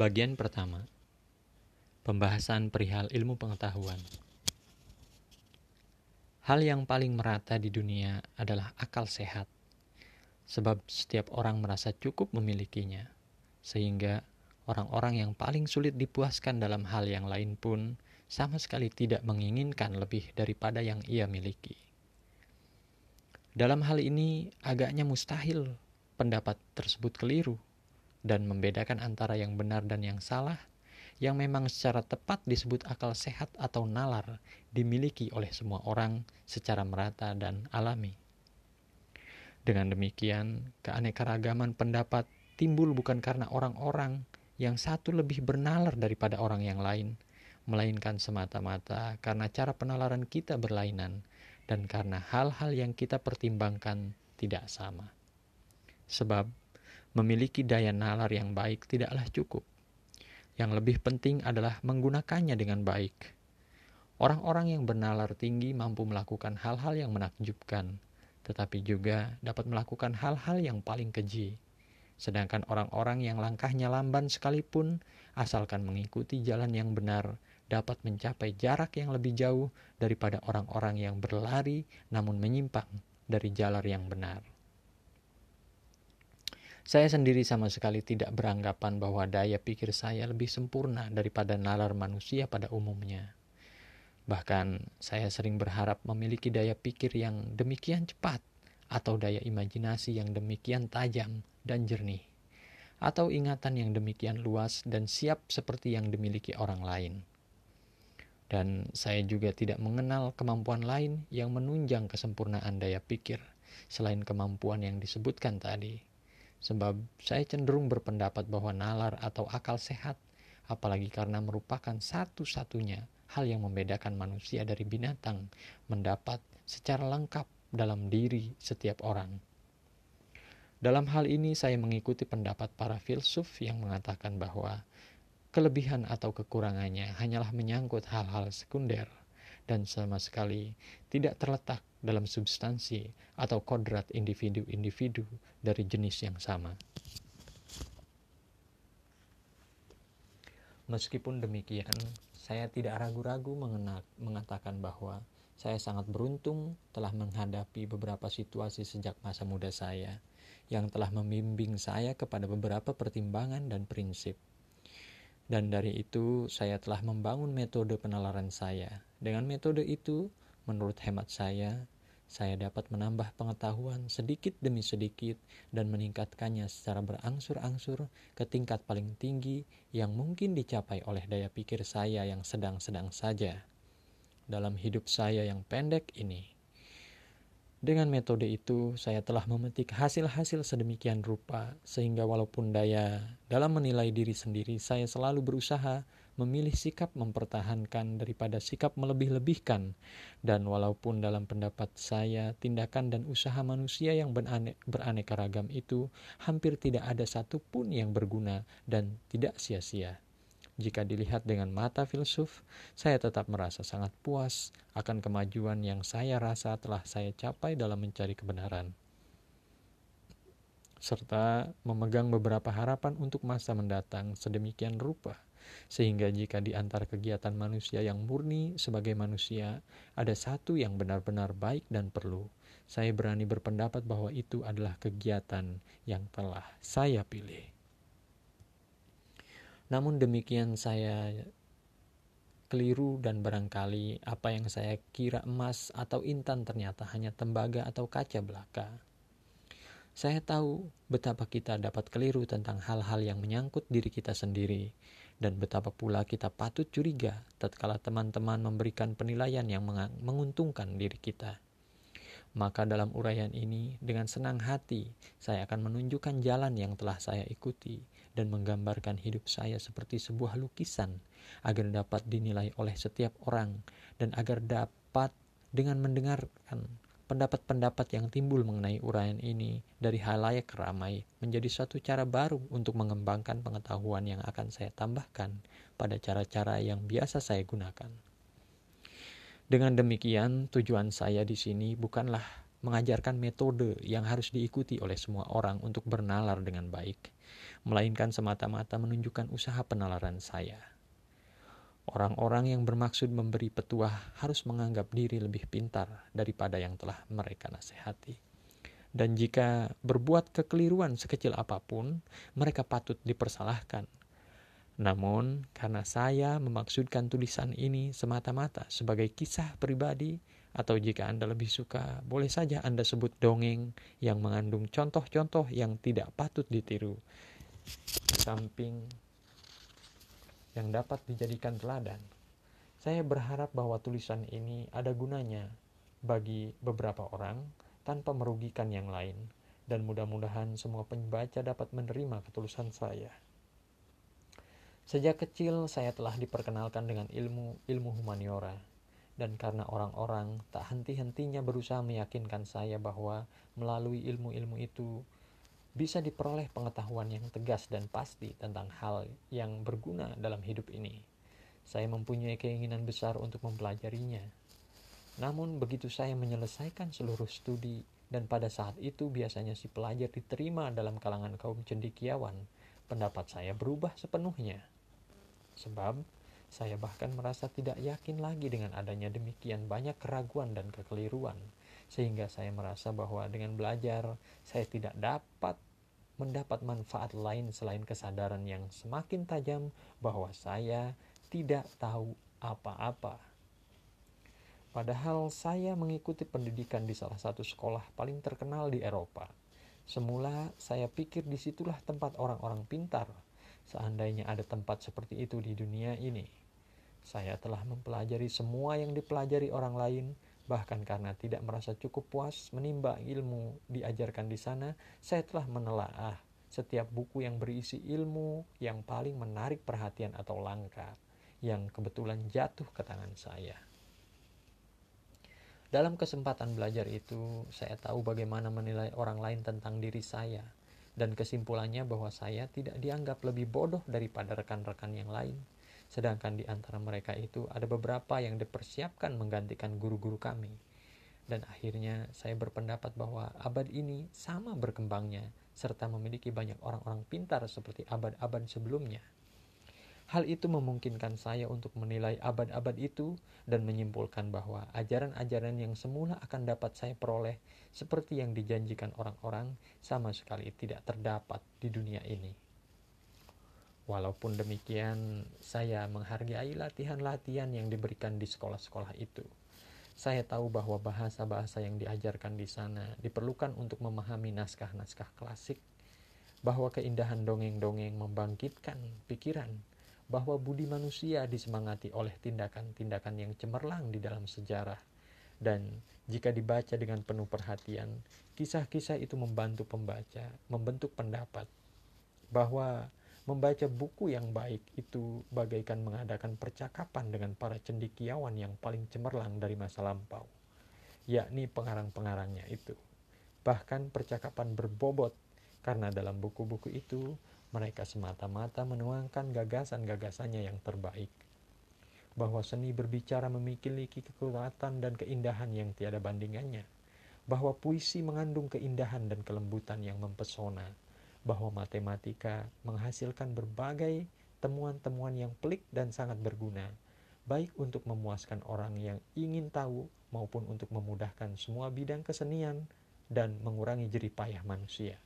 Bagian pertama Pembahasan perihal ilmu pengetahuan Hal yang paling merata di dunia adalah akal sehat Sebab setiap orang merasa cukup memilikinya Sehingga orang-orang yang paling sulit dipuaskan dalam hal yang lain pun sama sekali tidak menginginkan lebih daripada yang ia miliki. Dalam hal ini agaknya mustahil pendapat tersebut keliru dan membedakan antara yang benar dan yang salah, yang memang secara tepat disebut akal sehat atau nalar, dimiliki oleh semua orang secara merata dan alami. Dengan demikian, keanekaragaman pendapat timbul bukan karena orang-orang yang satu lebih bernalar daripada orang yang lain, melainkan semata-mata karena cara penalaran kita berlainan dan karena hal-hal yang kita pertimbangkan tidak sama. Sebab memiliki daya nalar yang baik tidaklah cukup. Yang lebih penting adalah menggunakannya dengan baik. Orang-orang yang bernalar tinggi mampu melakukan hal-hal yang menakjubkan, tetapi juga dapat melakukan hal-hal yang paling keji. Sedangkan orang-orang yang langkahnya lamban sekalipun, asalkan mengikuti jalan yang benar, dapat mencapai jarak yang lebih jauh daripada orang-orang yang berlari namun menyimpang dari jalan yang benar. Saya sendiri sama sekali tidak beranggapan bahwa daya pikir saya lebih sempurna daripada nalar manusia pada umumnya. Bahkan, saya sering berharap memiliki daya pikir yang demikian cepat, atau daya imajinasi yang demikian tajam dan jernih, atau ingatan yang demikian luas dan siap seperti yang dimiliki orang lain. Dan saya juga tidak mengenal kemampuan lain yang menunjang kesempurnaan daya pikir selain kemampuan yang disebutkan tadi Sebab saya cenderung berpendapat bahwa nalar atau akal sehat, apalagi karena merupakan satu-satunya hal yang membedakan manusia dari binatang, mendapat secara lengkap dalam diri setiap orang. Dalam hal ini saya mengikuti pendapat para filsuf yang mengatakan bahwa kelebihan atau kekurangannya hanyalah menyangkut hal-hal sekunder dan sama sekali tidak terletak dalam substansi atau kodrat individu-individu dari jenis yang sama. Meskipun demikian, saya tidak ragu-ragu mengatakan bahwa saya sangat beruntung telah menghadapi beberapa situasi sejak masa muda saya yang telah membimbing saya kepada beberapa pertimbangan dan prinsip dan dari itu, saya telah membangun metode penalaran saya. Dengan metode itu, menurut hemat saya, saya dapat menambah pengetahuan sedikit demi sedikit dan meningkatkannya secara berangsur-angsur ke tingkat paling tinggi yang mungkin dicapai oleh daya pikir saya yang sedang-sedang saja. Dalam hidup saya yang pendek ini, dengan metode itu, saya telah memetik hasil-hasil sedemikian rupa, sehingga walaupun daya dalam menilai diri sendiri, saya selalu berusaha memilih sikap mempertahankan daripada sikap melebih-lebihkan. Dan walaupun dalam pendapat saya, tindakan dan usaha manusia yang berane beraneka ragam itu hampir tidak ada satupun yang berguna dan tidak sia-sia. Jika dilihat dengan mata filsuf, saya tetap merasa sangat puas akan kemajuan yang saya rasa telah saya capai dalam mencari kebenaran, serta memegang beberapa harapan untuk masa mendatang sedemikian rupa, sehingga jika di antara kegiatan manusia yang murni sebagai manusia ada satu yang benar-benar baik dan perlu, saya berani berpendapat bahwa itu adalah kegiatan yang telah saya pilih. Namun demikian saya keliru dan barangkali apa yang saya kira emas atau intan ternyata hanya tembaga atau kaca belaka. Saya tahu betapa kita dapat keliru tentang hal-hal yang menyangkut diri kita sendiri dan betapa pula kita patut curiga tatkala teman-teman memberikan penilaian yang menguntungkan diri kita. Maka dalam uraian ini dengan senang hati saya akan menunjukkan jalan yang telah saya ikuti dan menggambarkan hidup saya seperti sebuah lukisan agar dapat dinilai oleh setiap orang dan agar dapat dengan mendengarkan pendapat-pendapat yang timbul mengenai uraian ini dari halayak ramai menjadi suatu cara baru untuk mengembangkan pengetahuan yang akan saya tambahkan pada cara-cara yang biasa saya gunakan. Dengan demikian, tujuan saya di sini bukanlah mengajarkan metode yang harus diikuti oleh semua orang untuk bernalar dengan baik, melainkan semata-mata menunjukkan usaha penalaran saya. Orang-orang yang bermaksud memberi petuah harus menganggap diri lebih pintar daripada yang telah mereka nasihati. Dan jika berbuat kekeliruan sekecil apa pun, mereka patut dipersalahkan namun, karena saya memaksudkan tulisan ini semata-mata sebagai kisah pribadi, atau jika Anda lebih suka, boleh saja Anda sebut dongeng yang mengandung contoh-contoh yang tidak patut ditiru, samping yang dapat dijadikan teladan. Saya berharap bahwa tulisan ini ada gunanya bagi beberapa orang tanpa merugikan yang lain, dan mudah-mudahan semua pembaca dapat menerima ketulusan saya. Sejak kecil saya telah diperkenalkan dengan ilmu ilmu humaniora dan karena orang-orang tak henti-hentinya berusaha meyakinkan saya bahwa melalui ilmu-ilmu itu bisa diperoleh pengetahuan yang tegas dan pasti tentang hal yang berguna dalam hidup ini. Saya mempunyai keinginan besar untuk mempelajarinya. Namun begitu saya menyelesaikan seluruh studi dan pada saat itu biasanya si pelajar diterima dalam kalangan kaum cendikiawan, pendapat saya berubah sepenuhnya. Sebab saya bahkan merasa tidak yakin lagi dengan adanya demikian banyak keraguan dan kekeliruan, sehingga saya merasa bahwa dengan belajar saya tidak dapat mendapat manfaat lain selain kesadaran yang semakin tajam bahwa saya tidak tahu apa-apa. Padahal saya mengikuti pendidikan di salah satu sekolah paling terkenal di Eropa. Semula saya pikir di situlah tempat orang-orang pintar Seandainya ada tempat seperti itu di dunia ini, saya telah mempelajari semua yang dipelajari orang lain, bahkan karena tidak merasa cukup puas menimba ilmu diajarkan di sana, saya telah menelaah setiap buku yang berisi ilmu yang paling menarik perhatian atau langka yang kebetulan jatuh ke tangan saya. Dalam kesempatan belajar itu, saya tahu bagaimana menilai orang lain tentang diri saya dan kesimpulannya bahwa saya tidak dianggap lebih bodoh daripada rekan-rekan yang lain. Sedangkan di antara mereka itu ada beberapa yang dipersiapkan menggantikan guru-guru kami. Dan akhirnya saya berpendapat bahwa abad ini sama berkembangnya serta memiliki banyak orang-orang pintar seperti abad-abad sebelumnya. Hal itu memungkinkan saya untuk menilai abad-abad itu dan menyimpulkan bahwa ajaran-ajaran yang semula akan dapat saya peroleh seperti yang dijanjikan orang-orang sama sekali tidak terdapat di dunia ini. Walaupun demikian, saya menghargai latihan-latihan yang diberikan di sekolah-sekolah itu. Saya tahu bahwa bahasa-bahasa yang diajarkan di sana diperlukan untuk memahami naskah-naskah klasik, bahwa keindahan dongeng-dongeng membangkitkan pikiran bahwa budi manusia disemangati oleh tindakan-tindakan yang cemerlang di dalam sejarah. Dan jika dibaca dengan penuh perhatian, kisah-kisah itu membantu pembaca membentuk pendapat bahwa membaca buku yang baik itu bagaikan mengadakan percakapan dengan para cendikiawan yang paling cemerlang dari masa lampau, yakni pengarang-pengarangnya itu. Bahkan percakapan berbobot karena dalam buku-buku itu mereka semata-mata menuangkan gagasan-gagasannya yang terbaik. Bahwa seni berbicara memiliki kekuatan dan keindahan yang tiada bandingannya. Bahwa puisi mengandung keindahan dan kelembutan yang mempesona. Bahwa matematika menghasilkan berbagai temuan-temuan yang pelik dan sangat berguna. Baik untuk memuaskan orang yang ingin tahu maupun untuk memudahkan semua bidang kesenian dan mengurangi jerih payah manusia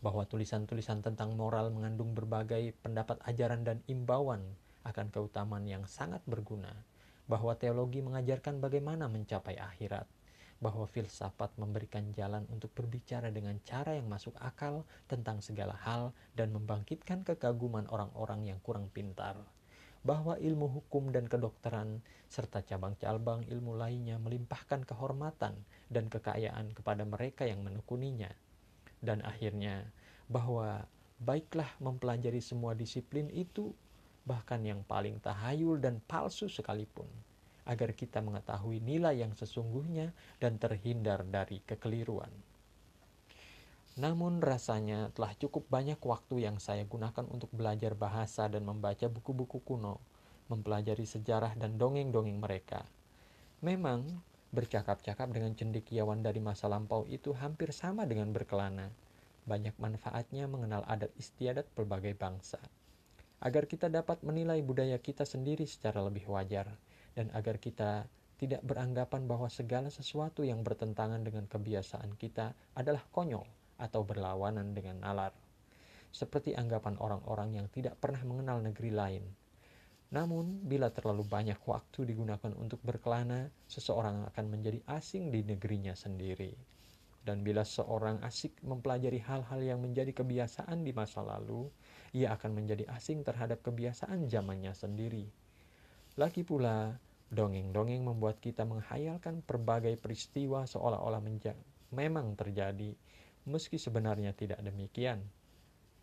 bahwa tulisan-tulisan tentang moral mengandung berbagai pendapat ajaran dan imbauan akan keutamaan yang sangat berguna, bahwa teologi mengajarkan bagaimana mencapai akhirat, bahwa filsafat memberikan jalan untuk berbicara dengan cara yang masuk akal tentang segala hal dan membangkitkan kekaguman orang-orang yang kurang pintar, bahwa ilmu hukum dan kedokteran serta cabang-cabang ilmu lainnya melimpahkan kehormatan dan kekayaan kepada mereka yang menekuninya. Dan akhirnya bahwa baiklah mempelajari semua disiplin itu bahkan yang paling tahayul dan palsu sekalipun agar kita mengetahui nilai yang sesungguhnya dan terhindar dari kekeliruan. Namun rasanya telah cukup banyak waktu yang saya gunakan untuk belajar bahasa dan membaca buku-buku kuno, mempelajari sejarah dan dongeng-dongeng mereka. Memang Bercakap-cakap dengan cendekiawan dari masa lampau itu hampir sama dengan berkelana. Banyak manfaatnya mengenal adat istiadat berbagai bangsa. Agar kita dapat menilai budaya kita sendiri secara lebih wajar, dan agar kita tidak beranggapan bahwa segala sesuatu yang bertentangan dengan kebiasaan kita adalah konyol atau berlawanan dengan nalar. Seperti anggapan orang-orang yang tidak pernah mengenal negeri lain, namun, bila terlalu banyak waktu digunakan untuk berkelana, seseorang akan menjadi asing di negerinya sendiri. Dan bila seorang asik mempelajari hal-hal yang menjadi kebiasaan di masa lalu, ia akan menjadi asing terhadap kebiasaan zamannya sendiri. Lagi pula, dongeng-dongeng membuat kita menghayalkan berbagai peristiwa seolah-olah memang terjadi, meski sebenarnya tidak demikian.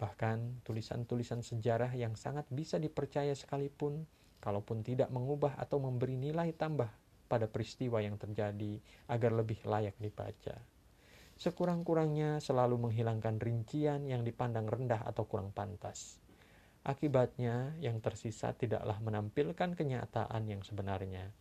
Bahkan tulisan-tulisan sejarah yang sangat bisa dipercaya sekalipun, kalaupun tidak mengubah atau memberi nilai tambah pada peristiwa yang terjadi agar lebih layak dibaca. Sekurang-kurangnya selalu menghilangkan rincian yang dipandang rendah atau kurang pantas. Akibatnya, yang tersisa tidaklah menampilkan kenyataan yang sebenarnya.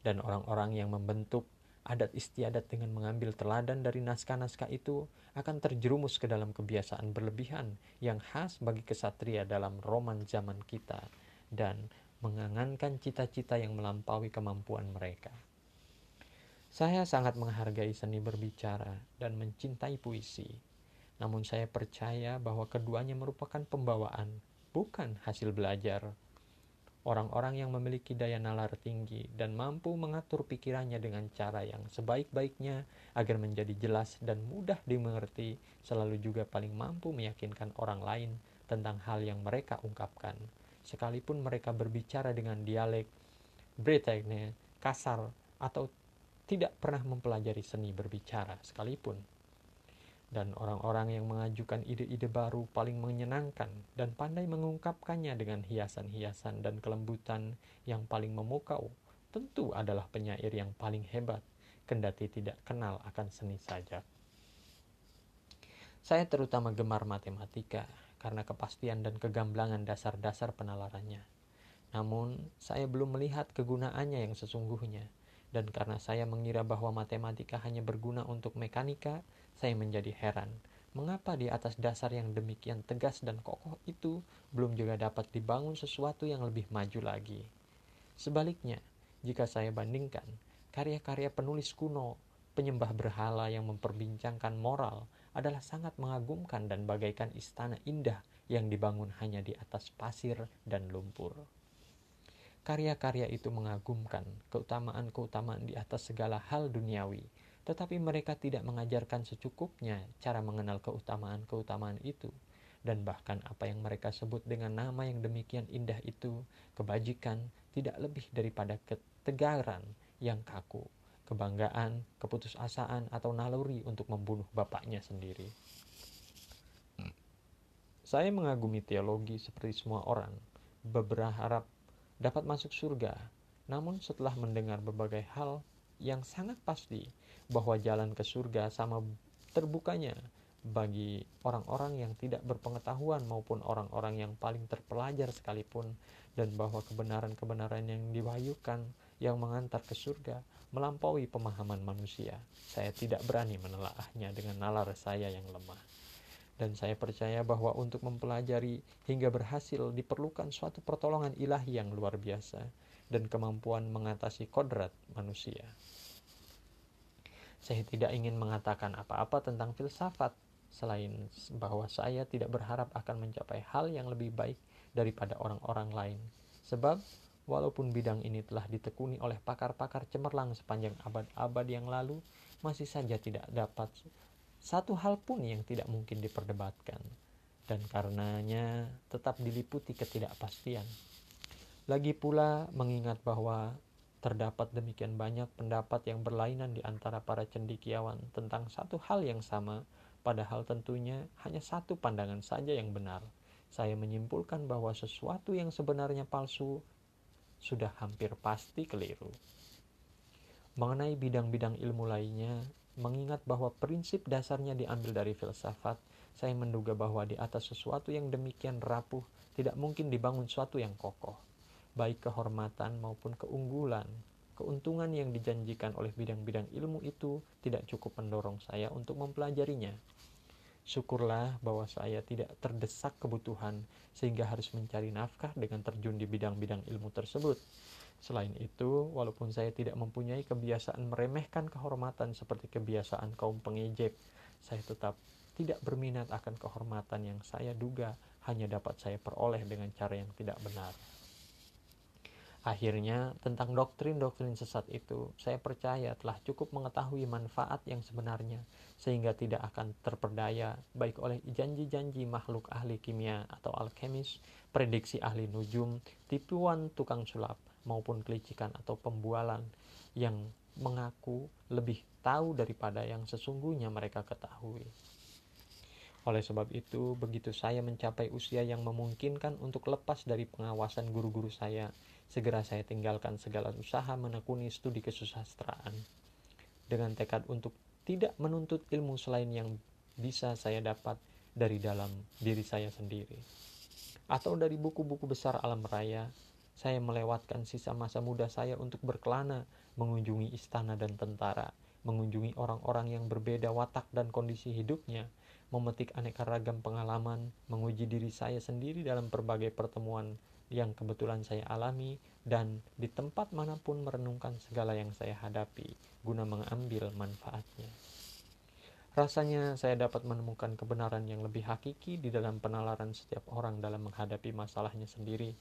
Dan orang-orang yang membentuk adat istiadat dengan mengambil teladan dari naskah-naskah itu akan terjerumus ke dalam kebiasaan berlebihan yang khas bagi kesatria dalam roman zaman kita dan mengangankan cita-cita yang melampaui kemampuan mereka. Saya sangat menghargai seni berbicara dan mencintai puisi. Namun saya percaya bahwa keduanya merupakan pembawaan, bukan hasil belajar Orang-orang yang memiliki daya nalar tinggi dan mampu mengatur pikirannya dengan cara yang sebaik-baiknya agar menjadi jelas dan mudah dimengerti, selalu juga paling mampu meyakinkan orang lain tentang hal yang mereka ungkapkan. Sekalipun mereka berbicara dengan dialek, Bretagne, kasar, atau tidak pernah mempelajari seni berbicara sekalipun dan orang-orang yang mengajukan ide-ide baru paling menyenangkan dan pandai mengungkapkannya dengan hiasan-hiasan dan kelembutan yang paling memukau tentu adalah penyair yang paling hebat kendati tidak kenal akan seni saja. Saya terutama gemar matematika karena kepastian dan kegamblangan dasar-dasar penalarannya. Namun, saya belum melihat kegunaannya yang sesungguhnya. Dan karena saya mengira bahwa matematika hanya berguna untuk mekanika, saya menjadi heran, mengapa di atas dasar yang demikian tegas dan kokoh itu belum juga dapat dibangun sesuatu yang lebih maju lagi. Sebaliknya, jika saya bandingkan karya-karya penulis kuno, penyembah berhala yang memperbincangkan moral adalah sangat mengagumkan dan bagaikan istana indah yang dibangun hanya di atas pasir dan lumpur. Karya-karya itu mengagumkan keutamaan-keutamaan di atas segala hal duniawi, tetapi mereka tidak mengajarkan secukupnya cara mengenal keutamaan-keutamaan itu. Dan bahkan apa yang mereka sebut dengan nama yang demikian indah itu, kebajikan, tidak lebih daripada ketegaran yang kaku, kebanggaan, keputusasaan, atau naluri untuk membunuh bapaknya sendiri. Saya mengagumi teologi seperti semua orang, berharap dapat masuk surga, namun setelah mendengar berbagai hal yang sangat pasti bahwa jalan ke surga sama terbukanya bagi orang-orang yang tidak berpengetahuan maupun orang-orang yang paling terpelajar sekalipun dan bahwa kebenaran-kebenaran yang diwahyukan yang mengantar ke surga melampaui pemahaman manusia. Saya tidak berani menelaahnya dengan nalar saya yang lemah. Dan saya percaya bahwa untuk mempelajari hingga berhasil diperlukan suatu pertolongan ilahi yang luar biasa dan kemampuan mengatasi kodrat manusia. Saya tidak ingin mengatakan apa-apa tentang filsafat, selain bahwa saya tidak berharap akan mencapai hal yang lebih baik daripada orang-orang lain. Sebab, walaupun bidang ini telah ditekuni oleh pakar-pakar cemerlang sepanjang abad-abad yang lalu, masih saja tidak dapat satu hal pun yang tidak mungkin diperdebatkan, dan karenanya tetap diliputi ketidakpastian. Lagi pula mengingat bahwa terdapat demikian banyak pendapat yang berlainan di antara para cendikiawan tentang satu hal yang sama, padahal tentunya hanya satu pandangan saja yang benar. Saya menyimpulkan bahwa sesuatu yang sebenarnya palsu sudah hampir pasti keliru. Mengenai bidang-bidang ilmu lainnya, mengingat bahwa prinsip dasarnya diambil dari filsafat, saya menduga bahwa di atas sesuatu yang demikian rapuh tidak mungkin dibangun sesuatu yang kokoh baik kehormatan maupun keunggulan, keuntungan yang dijanjikan oleh bidang-bidang ilmu itu tidak cukup mendorong saya untuk mempelajarinya. Syukurlah bahwa saya tidak terdesak kebutuhan sehingga harus mencari nafkah dengan terjun di bidang-bidang ilmu tersebut. Selain itu, walaupun saya tidak mempunyai kebiasaan meremehkan kehormatan seperti kebiasaan kaum pengejek, saya tetap tidak berminat akan kehormatan yang saya duga hanya dapat saya peroleh dengan cara yang tidak benar. Akhirnya, tentang doktrin-doktrin sesat itu, saya percaya telah cukup mengetahui manfaat yang sebenarnya, sehingga tidak akan terperdaya baik oleh janji-janji makhluk ahli kimia atau alkemis, prediksi ahli nujum, tipuan tukang sulap, maupun kelicikan atau pembualan yang mengaku lebih tahu daripada yang sesungguhnya mereka ketahui. Oleh sebab itu, begitu saya mencapai usia yang memungkinkan untuk lepas dari pengawasan guru-guru saya, segera saya tinggalkan segala usaha menekuni studi kesusastraan. Dengan tekad untuk tidak menuntut ilmu selain yang bisa saya dapat dari dalam diri saya sendiri. Atau dari buku-buku besar alam raya, saya melewatkan sisa masa muda saya untuk berkelana, mengunjungi istana dan tentara, mengunjungi orang-orang yang berbeda watak dan kondisi hidupnya, memetik aneka ragam pengalaman, menguji diri saya sendiri dalam berbagai pertemuan yang kebetulan saya alami dan di tempat mana pun merenungkan segala yang saya hadapi guna mengambil manfaatnya. Rasanya saya dapat menemukan kebenaran yang lebih hakiki di dalam penalaran setiap orang dalam menghadapi masalahnya sendiri.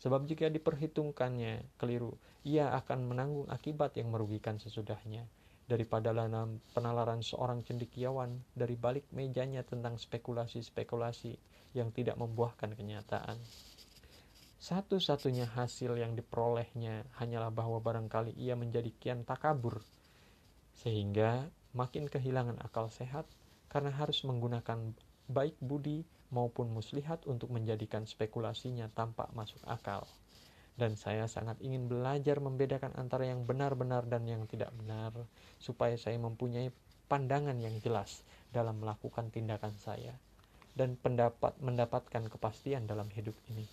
Sebab jika diperhitungkannya keliru, ia akan menanggung akibat yang merugikan sesudahnya daripada dalam penalaran seorang cendekiawan dari balik mejanya tentang spekulasi-spekulasi yang tidak membuahkan kenyataan. Satu-satunya hasil yang diperolehnya hanyalah bahwa barangkali ia menjadi kian takabur, sehingga makin kehilangan akal sehat karena harus menggunakan baik budi maupun muslihat untuk menjadikan spekulasinya tampak masuk akal. Dan saya sangat ingin belajar membedakan antara yang benar-benar dan yang tidak benar, supaya saya mempunyai pandangan yang jelas dalam melakukan tindakan saya dan pendapat mendapatkan kepastian dalam hidup ini.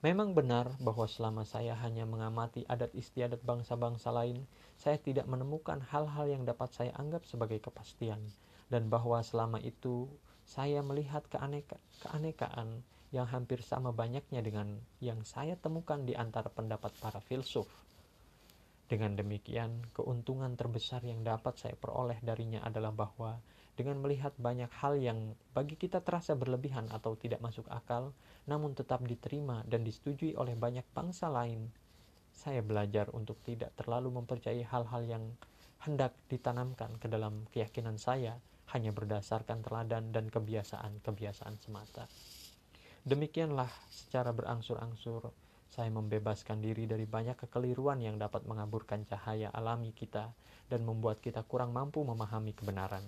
Memang benar bahwa selama saya hanya mengamati adat istiadat bangsa-bangsa lain, saya tidak menemukan hal-hal yang dapat saya anggap sebagai kepastian, dan bahwa selama itu saya melihat keaneka, keanekaan yang hampir sama banyaknya dengan yang saya temukan di antara pendapat para filsuf. Dengan demikian, keuntungan terbesar yang dapat saya peroleh darinya adalah bahwa dengan melihat banyak hal yang bagi kita terasa berlebihan atau tidak masuk akal, namun tetap diterima dan disetujui oleh banyak bangsa lain. Saya belajar untuk tidak terlalu mempercayai hal-hal yang hendak ditanamkan ke dalam keyakinan saya hanya berdasarkan teladan dan kebiasaan-kebiasaan semata. Demikianlah secara berangsur-angsur saya membebaskan diri dari banyak kekeliruan yang dapat mengaburkan cahaya alami kita dan membuat kita kurang mampu memahami kebenaran.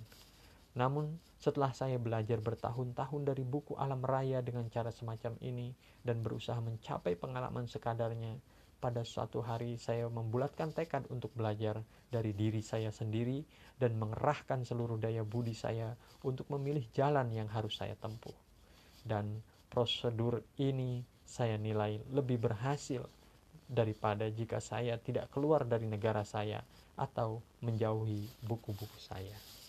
Namun, setelah saya belajar bertahun-tahun dari buku alam raya dengan cara semacam ini dan berusaha mencapai pengalaman sekadarnya, pada suatu hari saya membulatkan tekad untuk belajar dari diri saya sendiri dan mengerahkan seluruh daya budi saya untuk memilih jalan yang harus saya tempuh. Dan prosedur ini saya nilai lebih berhasil daripada jika saya tidak keluar dari negara saya atau menjauhi buku-buku saya.